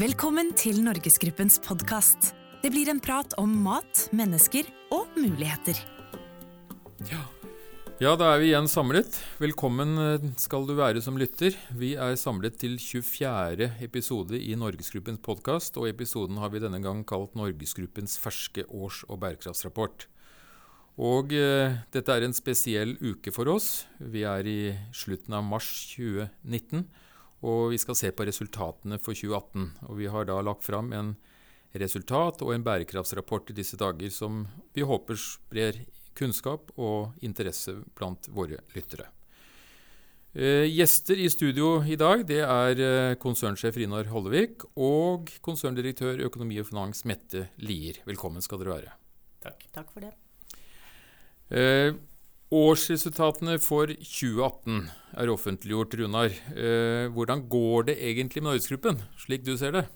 Velkommen til Norgesgruppens podkast. Det blir en prat om mat, mennesker og muligheter. Ja, da er vi igjen samlet. Velkommen eh, skal du være som lytter. Vi er samlet til 24. episode i Norgesgruppens podkast, og episoden har vi denne gang kalt Norgesgruppens ferske års- og bærekraftsrapport. Og eh, dette er en spesiell uke for oss. Vi er i slutten av mars 2019, og vi skal se på resultatene for 2018. Og vi har da lagt fram en resultat og en bærekraftsrapport i disse dager som vi håper sprer kunnskap og interesse blant våre lyttere. Eh, gjester i studio i dag det er eh, konsernsjef Rinar Hollevik og konserndirektør økonomi og finans Mette Lier. Velkommen skal dere være. Takk. Takk for det. Eh, årsresultatene for 2018 er offentliggjort, Runar. Eh, hvordan går det egentlig med Norgesgruppen, slik du ser det?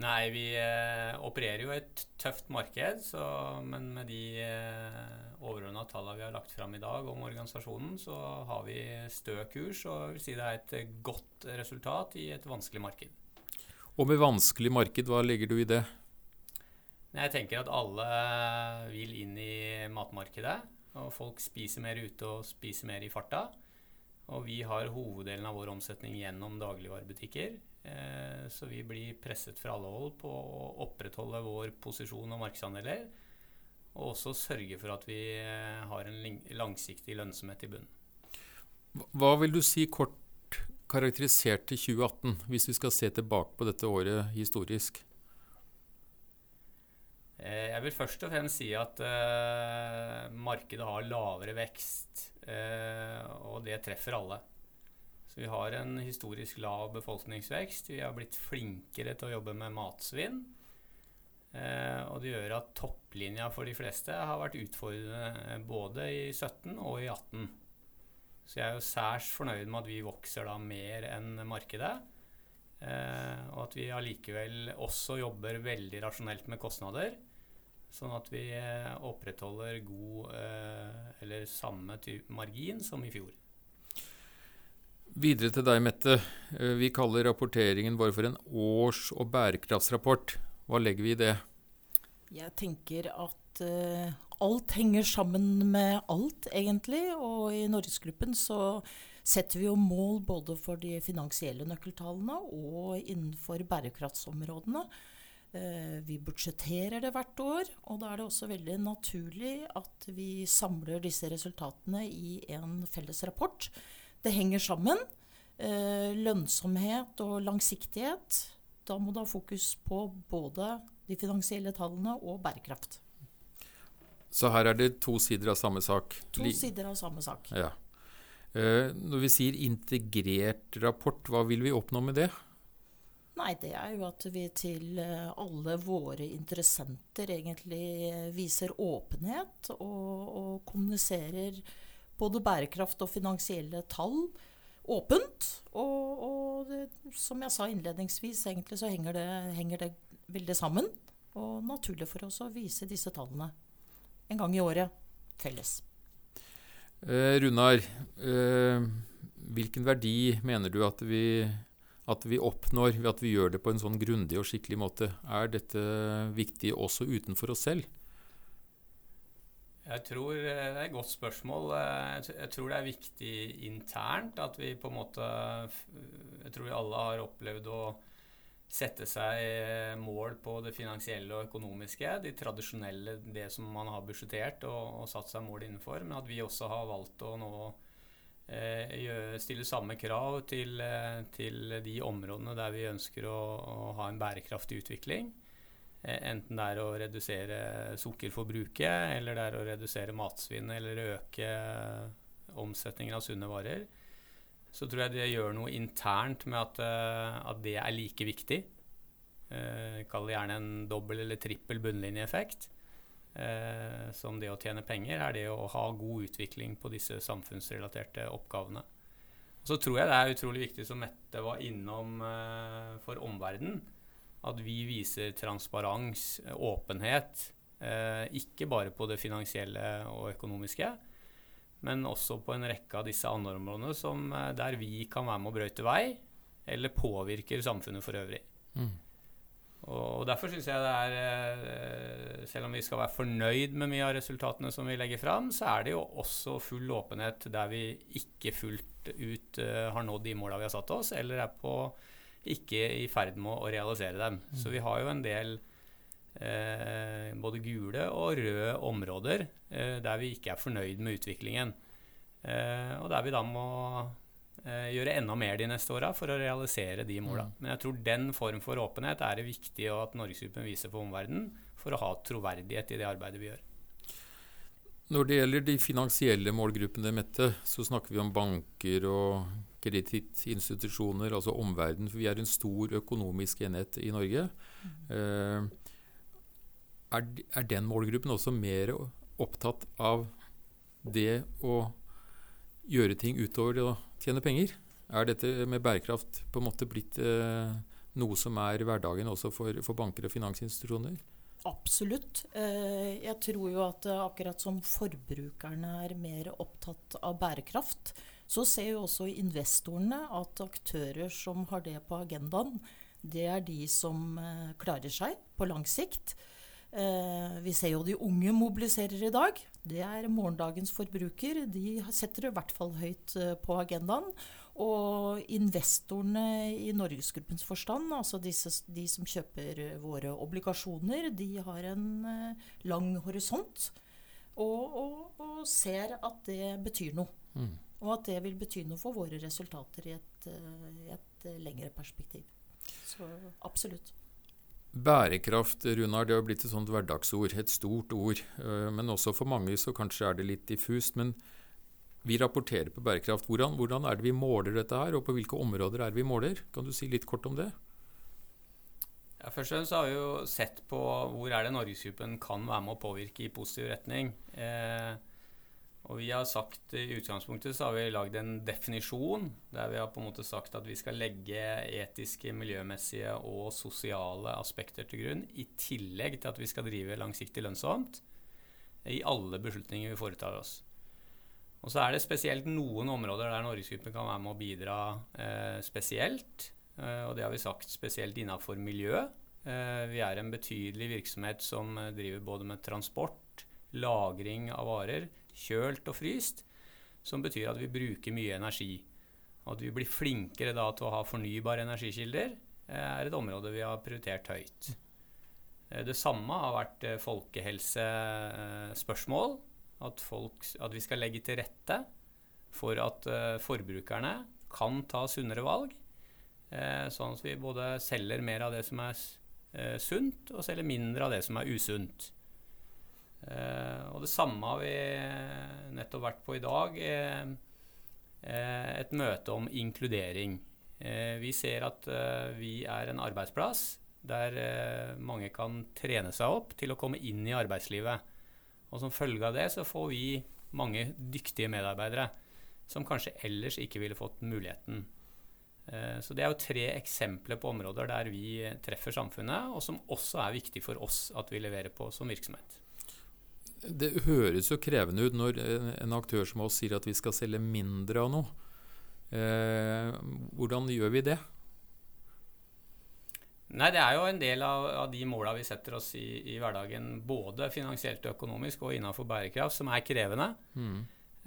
Nei, vi eh, opererer jo et tøft marked, så, men med de eh, overordna tallene vi har lagt fram i dag om organisasjonen, så har vi stø kurs, og vil si det er et eh, godt resultat i et vanskelig marked. Og med vanskelig marked, hva legger du i det? Jeg tenker at alle vil inn i matmarkedet, og folk spiser mer ute og spiser mer i farta. Og vi har hoveddelen av vår omsetning gjennom dagligvarebutikker. Eh, så vi blir presset fra alle hold på å opprettholde vår posisjon og markedsandeler. Og også sørge for at vi eh, har en langsiktig lønnsomhet i bunnen. Hva vil du si kort karakterisert til 2018, hvis vi skal se tilbake på dette året historisk? Eh, jeg vil først og fremst si at uh, markedet har lavere vekst, uh, og det treffer alle. Så vi har en historisk lav befolkningsvekst. Vi har blitt flinkere til å jobbe med matsvinn. Uh, og det gjør at topplinja for de fleste har vært utfordrende både i 17 og i 18. Så jeg er jo særs fornøyd med at vi vokser da mer enn markedet. og at vi allikevel også jobber veldig rasjonelt med kostnader. Sånn at vi eh, opprettholder god eh, eller samme margin som i fjor. Videre til deg, Mette. Eh, vi kaller rapporteringen vår for en års- og bærekraftsrapport. Hva legger vi i det? Jeg tenker at uh, alt henger sammen med alt, egentlig. Og i Norgesgruppen så setter vi jo mål både for de finansielle nøkkeltallene og innenfor bærekraftsområdene. Eh, vi budsjetterer det hvert år, og da er det også veldig naturlig at vi samler disse resultatene i en felles rapport. Det henger sammen. Eh, lønnsomhet og langsiktighet. Da må du ha fokus på både de finansielle tallene og bærekraft. Så her er det to sider av samme sak? To sider av samme sak. Ja. Eh, når vi sier integrert rapport, hva vil vi oppnå med det? Nei, det er jo at vi til eh, alle våre interessenter egentlig eh, viser åpenhet og, og kommuniserer både bærekraft og finansielle tall åpent. Og, og det, som jeg sa innledningsvis, egentlig så henger det, henger det veldig sammen. Og naturlig for oss å vise disse tallene en gang i året felles. Eh, Runar, eh, hvilken verdi mener du at vi at vi oppnår ved at vi gjør det på en sånn grundig og skikkelig måte. Er dette viktig også utenfor oss selv? Jeg tror eh, Det er et godt spørsmål. Eh, jeg tror det er viktig internt at vi på en måte Jeg tror vi alle har opplevd å sette seg eh, mål på det finansielle og økonomiske. De tradisjonelle, det som man har budsjettert og, og satt seg mål innenfor. Men at vi også har valgt å nå stille samme krav til, eh, til, de områdene der vi ønsker å, å ha en bærekraftig utvikling. Eh, enten det er å redusere sukkerforbruket, eller det er å redusere matsvinnet, eller øke omsetningen av sunne varer. Så tror jeg det gjør noe internt med at, at det er like viktig. Kall det gjerne en dobbel eller trippel bunnlinjeeffekt eh, som det å tjene penger, er det å ha god utvikling på disse samfunnsrelaterte oppgavene. Og så tror jeg det er utrolig viktig, som Mette var innom eh, for omverdenen, at vi viser transparens, åpenhet, eh, ikke bare på det finansielle og økonomiske, men også på en rekke av disse andre områdene som, eh, der vi kan være med å brøyte vei, eller påvirker samfunnet for øvrig. Mm. Og Derfor syns jeg det er eh, Selv om vi skal være fornøyd med mye av resultatene som vi legger fram, så er det jo også full åpenhet der vi ikke fullt ut uh, har nådd de måla vi har satt oss, eller er på ikke i ferd med å realisere dem. Mm. Så vi har jo en del eh, både gule og røde områder eh, der vi ikke er fornøyd med utviklingen. Eh, og der vi da må Eh, gjøre enda mer de neste åra for å realisere de måla. Mm. Men jeg tror den form for åpenhet er det viktig at Norgesgruppen viser for omverdenen for å ha troverdighet i det arbeidet vi gjør. Når det gjelder de finansielle målgruppene, Mette, så snakker vi om banker og kredittinstitusjoner, altså omverdenen. For vi er en stor økonomisk enhet i Norge. Mm. Eh, er, er, den målgruppen også mer opptatt av det å gjøre ting utover det å tjene penger. Er dette med bærekraft på en måte blitt eh, noe som er hverdagen også for, for, banker og finansinstitusjoner? Absolutt. Eh, jeg tror jo at eh, akkurat som forbrukerne er mer opptatt av bærekraft, så ser jo også investorene at aktører som har det på agendaen, det er de som eh, klarer seg på lang sikt. Eh, vi ser jo de unge mobiliserer i dag. Det er morgendagens forbruker. De setter det i hvert fall høyt eh, på agendaen. Og investorene i Norgesgruppens forstand, altså disse, de som kjøper våre obligasjoner, de har en lang horisont og, og, og, ser at det betyr noe. Mm. Og at det vil bety noe for våre resultater i et, et lengre perspektiv. Så absolutt. Bærekraft Runar, det har blitt et sånt hverdagsord, et stort ord. Eh, men også for mange så kanskje er det litt diffust. Men vi rapporterer på bærekraft. Hvordan, hvordan er det vi måler dette her, og på hvilke områder er det vi måler? Kan du si litt kort om det? Ja, først og fremst har vi jo sett på hvor er det Norgesgruppen kan være med å påvirke i positiv retning. Eh, og vi har sagt I utgangspunktet så har vi lagd en definisjon der vi har på en måte sagt at vi skal legge etiske, miljømessige og sosiale aspekter til grunn, i tillegg til at vi skal drive langsiktig lønnsomt i alle beslutninger vi foretar oss. Og så er det spesielt noen områder der Norgesgruppen kan være med å bidra eh, spesielt. Eh, og det har vi sagt spesielt innenfor miljø. Eh, vi er en betydelig virksomhet som driver både med transport, lagring av varer, kjølt og fryst, som betyr at vi bruker mye energi. Og at vi blir flinkere da til å ha fornybare energikilder, eh, er et område vi har prioritert høyt. Eh, det samme har vært eh, folkehelsespørsmål. At, folk, at vi skal legge til rette for at forbrukerne kan ta sunnere valg. Sånn at vi både selger mer av det som er sunt, og selger mindre av det som er usunt. Eh, og det samme har vi nettopp vært på i dag. Eh, eh, et møte om inkludering. vi ser at vi er en arbeidsplass der mange kan trene seg opp til å komme inn i arbeidslivet. Og som følge av det så får vi mange dyktige medarbeidere som kanskje ellers ikke ville fått muligheten. Så det er jo tre eksempler på områder der vi treffer samfunnet, og som også er viktig for oss at vi leverer på som virksomhet. Det høres jo krevende ut når en aktør som oss sier at vi skal selge mindre av noe. Eh, hvordan gjør vi det? Nei, Det er jo en del av, av de måla vi setter oss i, i, hverdagen, både finansielt og økonomisk og innenfor bærekraft, som er krevende. Mm.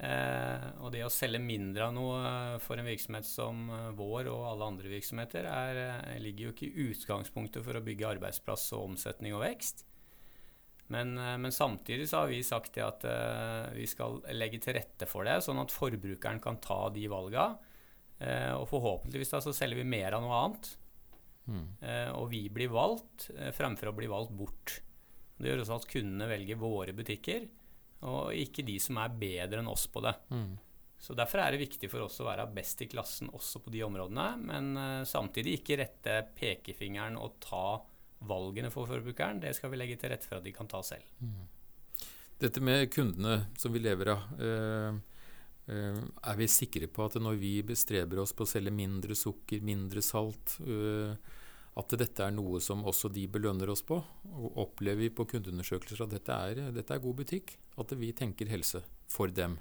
Eh, og det å selge mindre av noe for en virksomhet som vår og alle andre virksomheter er, eh, ligger jo ikke i utgangspunktet for å bygge arbeidsplass og omsetning og vekst. Men, eh, men, samtidig så har vi sagt at uh, vi skal legge til rette for det, sånn at forbrukeren kan ta de valga. Uh, og forhåpentligvis da så selger vi mer av noe annet. Mm. Uh, og vi blir valgt fremfor å bli valgt bort. Det gjør også at kundene velger våre butikker, og ikke de som er bedre enn oss på det. Mm. Så Derfor er det viktig for oss å være best i klassen også på de områdene, men samtidig ikke rette pekefingeren og ta valgene for forbrukeren, det skal vi legge til rette for at de kan ta selv. Mm. Dette med kundene som vi lever av. Eh, eh, er vi sikre på at når vi bestreber oss på å selge mindre sukker, mindre salt, eh, at dette er noe som også de belønner oss på? Og opplever vi på kundeundersøkelser at dette er, dette er god butikk? At vi tenker helse for dem?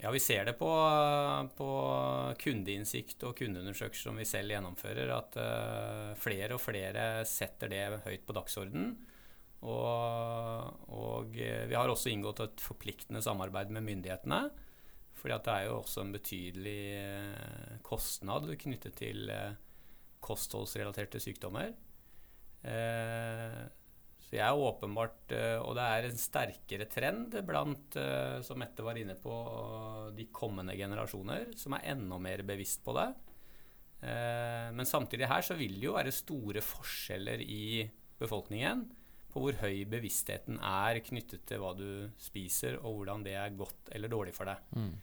Ja, vi ser det på, på kundeinnsikt og kundeundersøkelser som vi selv gjennomfører, at uh, flere og flere setter det høyt på dagsordenen. Og, og, vi har også inngått et forpliktende samarbeid med myndighetene. fordi det er jo også en betydelig uh, kostnad knyttet til uh, kostholdsrelaterte sykdommer. Eh, så jeg er åpenbart eh, Og det er en sterkere trend blant, eh, som Mette var inne på, de kommende generasjoner, som er enda mer bevisst på det. Men samtidig her så vil det jo være store forskjeller i befolkningen på hvor høy bevisstheten er knyttet til hva du spiser, og hvordan det er godt eller dårlig for deg. Mm.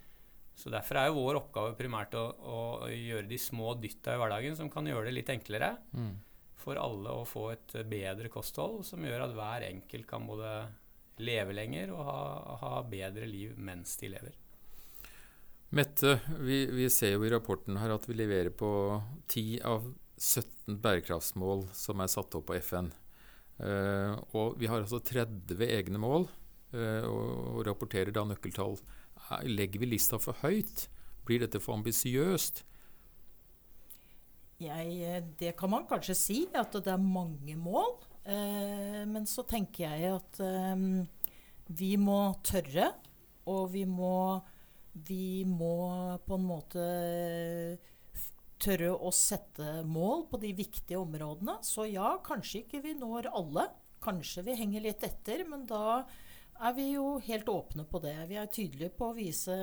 Så Derfor er jo vår oppgave primært å, å gjøre de små dytta i hverdagen som kan gjøre det litt enklere mm. For alle å få et bedre kosthold, som gjør at hver enkelt kan både leve lenger og ha, ha bedre liv mens de lever. Mette, vi, vi, ser jo i rapporten her at vi leverer på 10 av 17 bærekraftsmål som er satt opp av FN. Uh, og vi har altså 30 egne mål, uh, og, og rapporterer da nøkkeltall Legger vi lista for høyt? Blir dette for ambisiøst? Eh, det kan man kanskje si, at det er mange mål. Eh, men så tenker jeg at eh, vi må tørre, og vi må, vi må på en måte tørre å sette mål på de viktige områdene. Så ja, kanskje ikke vi når alle. Kanskje vi henger litt etter, men da er vi jo helt åpne på det. Vi er tydelige på å vise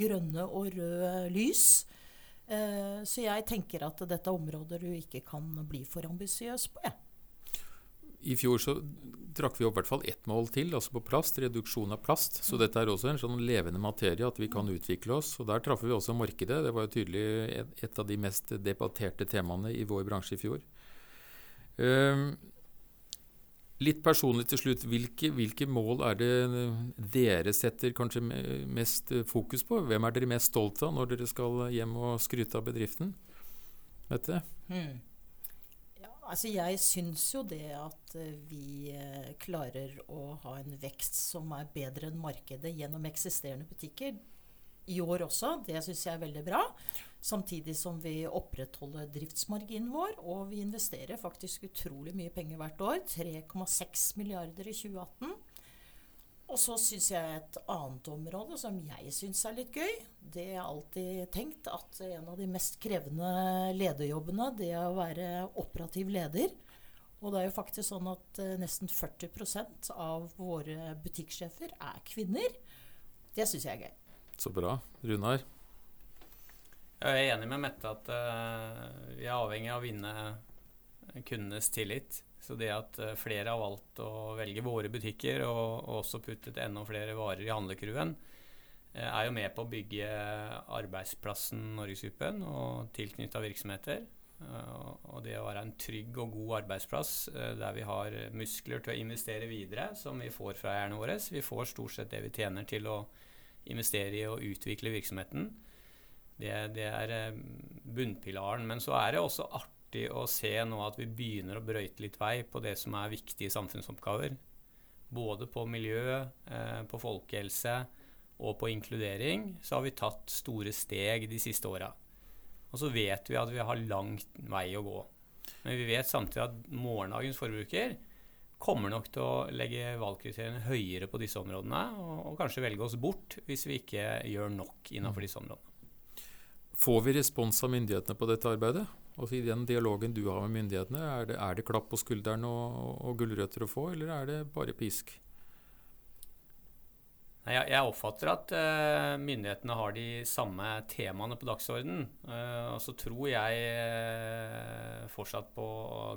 grønne og røde lys. Eh, så jeg tenker at dette er områder du ikke kan bli for ambisiøs på. Ja. I fjor så trakk vi opp hvert fall ett mål til, altså på plast. Reduksjon av plast. Så mm. dette er også en sånn levende materie, at vi kan utvikle oss. Og Der traff vi også markedet. Det var jo tydelig et av de mest debatterte temaene i vår bransje i fjor. Um, Litt personlig til slutt. Hvilke, hvilke, mål er det dere setter kanskje mest fokus på? Hvem er dere mest stolt av når dere skal hjem og skryte av bedriften? Mette? Hmm. Ja, altså jeg syns jo det at eh, vi eh, klarer å ha en vekst som er bedre enn markedet gjennom eksisterende butikker i år også. Det syns jeg er veldig bra. Samtidig som vi opprettholder driftsmarginen vår, og vi investerer faktisk utrolig mye penger hvert år. 3,6 milliarder i 2018. Og så syns jeg et annet område som jeg syns er litt gøy, det er alltid tenkt at en av de mest krevende lederjobbene, det er å være operativ leder. Og det er jo faktisk sånn at uh, nesten 40% av våre butikksjefer er kvinner. Det syns jeg er gøy. Så bra. Runar? Jeg er enig med Mette at uh, vi er avhengig av å vinne kundenes tillit. Så det at uh, flere har valgt å velge våre butikker og, og også puttet enda flere varer i handlekurven, uh, er jo med på å bygge arbeidsplassen Norgesgruppen og tilknytta virksomheter. og det å være en trygg og god arbeidsplass der vi har muskler til å investere videre, som vi får fra eierne våre. Vi får stort sett det vi tjener til å investere i og utvikle virksomheten. Det, det er eh, bunnpilaren. Men så er det også artig å se nå at vi begynner å brøyte litt vei på det som er viktige samfunnsoppgaver. Både på miljø, eh, på folkehelse og på inkludering så har vi tatt store steg de siste åra. Og så vet vi at vi har langt vei å gå. Men vi vet samtidig at morgendagens forbruker kommer nok til å legge valgkriteriene høyere på disse områdene, og, og kanskje velge oss bort hvis vi ikke gjør nok innenfor disse områdene. Får vi respons av myndighetene på dette arbeidet? Altså I den dialogen du har med myndighetene, er det, er det klapp på skulderen og, og gulrøtter å få, eller er det bare pisk? Jeg, jeg oppfatter at uh, myndighetene har de samme temaene på dagsordenen. Uh, og så tror jeg uh, fortsatt på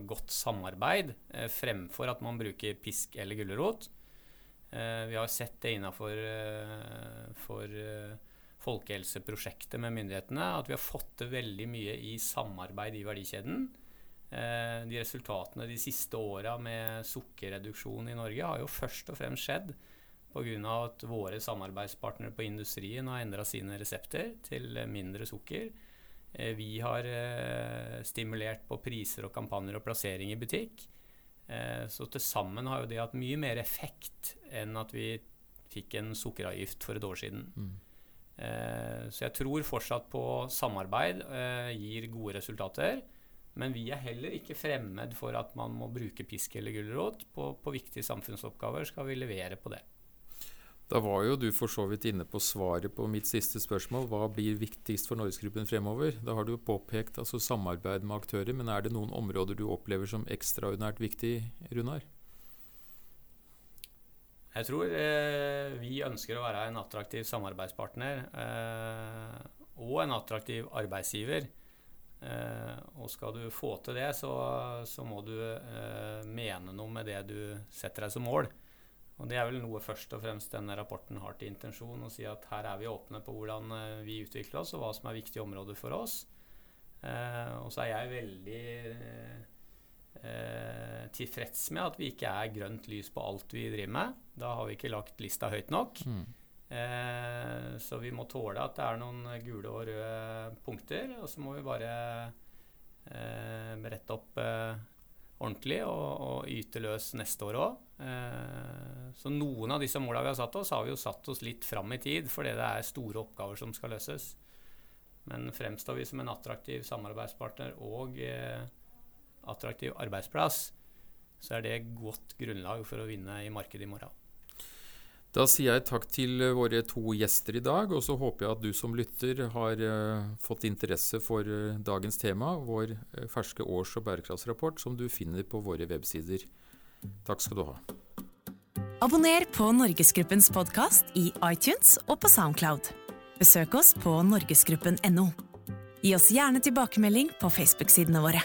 godt samarbeid fremfor at man bruker pisk eller gulrot. vi har sett det innafor for, folkehelseprosjektet med myndighetene at vi har fått til veldig mye i samarbeid i verdikjeden. Eh, de resultatene de siste åra med sukkerreduksjon i Norge har jo først og fremst skjedd pga. at våre samarbeidspartnere på industrien har endra sine resepter til mindre sukker. Eh, vi har eh, stimulert på priser og kampanjer og plassering i butikk. Så til sammen har jo det hatt mye mer effekt enn at vi fikk en sukkeravgift for et år siden. Mm. Eh, så jeg tror fortsatt på samarbeid eh, gir gode resultater. Men vi er heller ikke fremmed for at man må bruke pisk eller gulrot. På, på viktige samfunnsoppgaver skal vi levere på det. Da var jo du for så vidt inne på svaret på mitt siste spørsmål. Hva blir viktigst for Norgesgruppen fremover? Da har du påpekt altså, samarbeid med aktører, men er det noen områder du opplever som ekstraordinært viktig, Runar? Jeg tror eh, vi ønsker å være en attraktiv samarbeidspartner eh, og en attraktiv arbeidsgiver. Eh, og skal du få til det, så, så må du eh, mene noe med det du setter deg som mål. Og Det er vel noe først og fremst denne rapporten har til intensjon. Å si at her er vi åpne på hvordan eh, vi utvikler oss, og hva som er viktige områder for oss. Eh, og så er jeg veldig tilfreds med at vi ikke er grønt lys på alt vi driver med. Da har vi ikke lagt lista høyt nok. Mm. Eh, så vi må tåle at det er noen gule og røde punkter, og så må vi bare eh, rette opp eh, ordentlig og, og yte løs neste år òg. Eh, så noen av disse måla vi har satt oss, har vi jo satt oss litt fram i tid fordi det er store oppgaver som skal løses. Men fremstår vi som en attraktiv samarbeidspartner og eh, attraktiv arbeidsplass, så er det godt grunnlag for å vinne i markedet i morgen. Da sier jeg takk til eh, våre to gjester i dag, og så håper jeg at du som lytter har uh, fått interesse for uh, dagens tema, vår uh, ferske års- og bærekraftsrapport, som du finner på våre websider. Takk skal du ha. Abonner på Norgesgruppens podkast i iTunes og på Soundcloud. Besøk oss på norgesgruppen.no. Gi oss gjerne tilbakemelding på Facebook-sidene våre.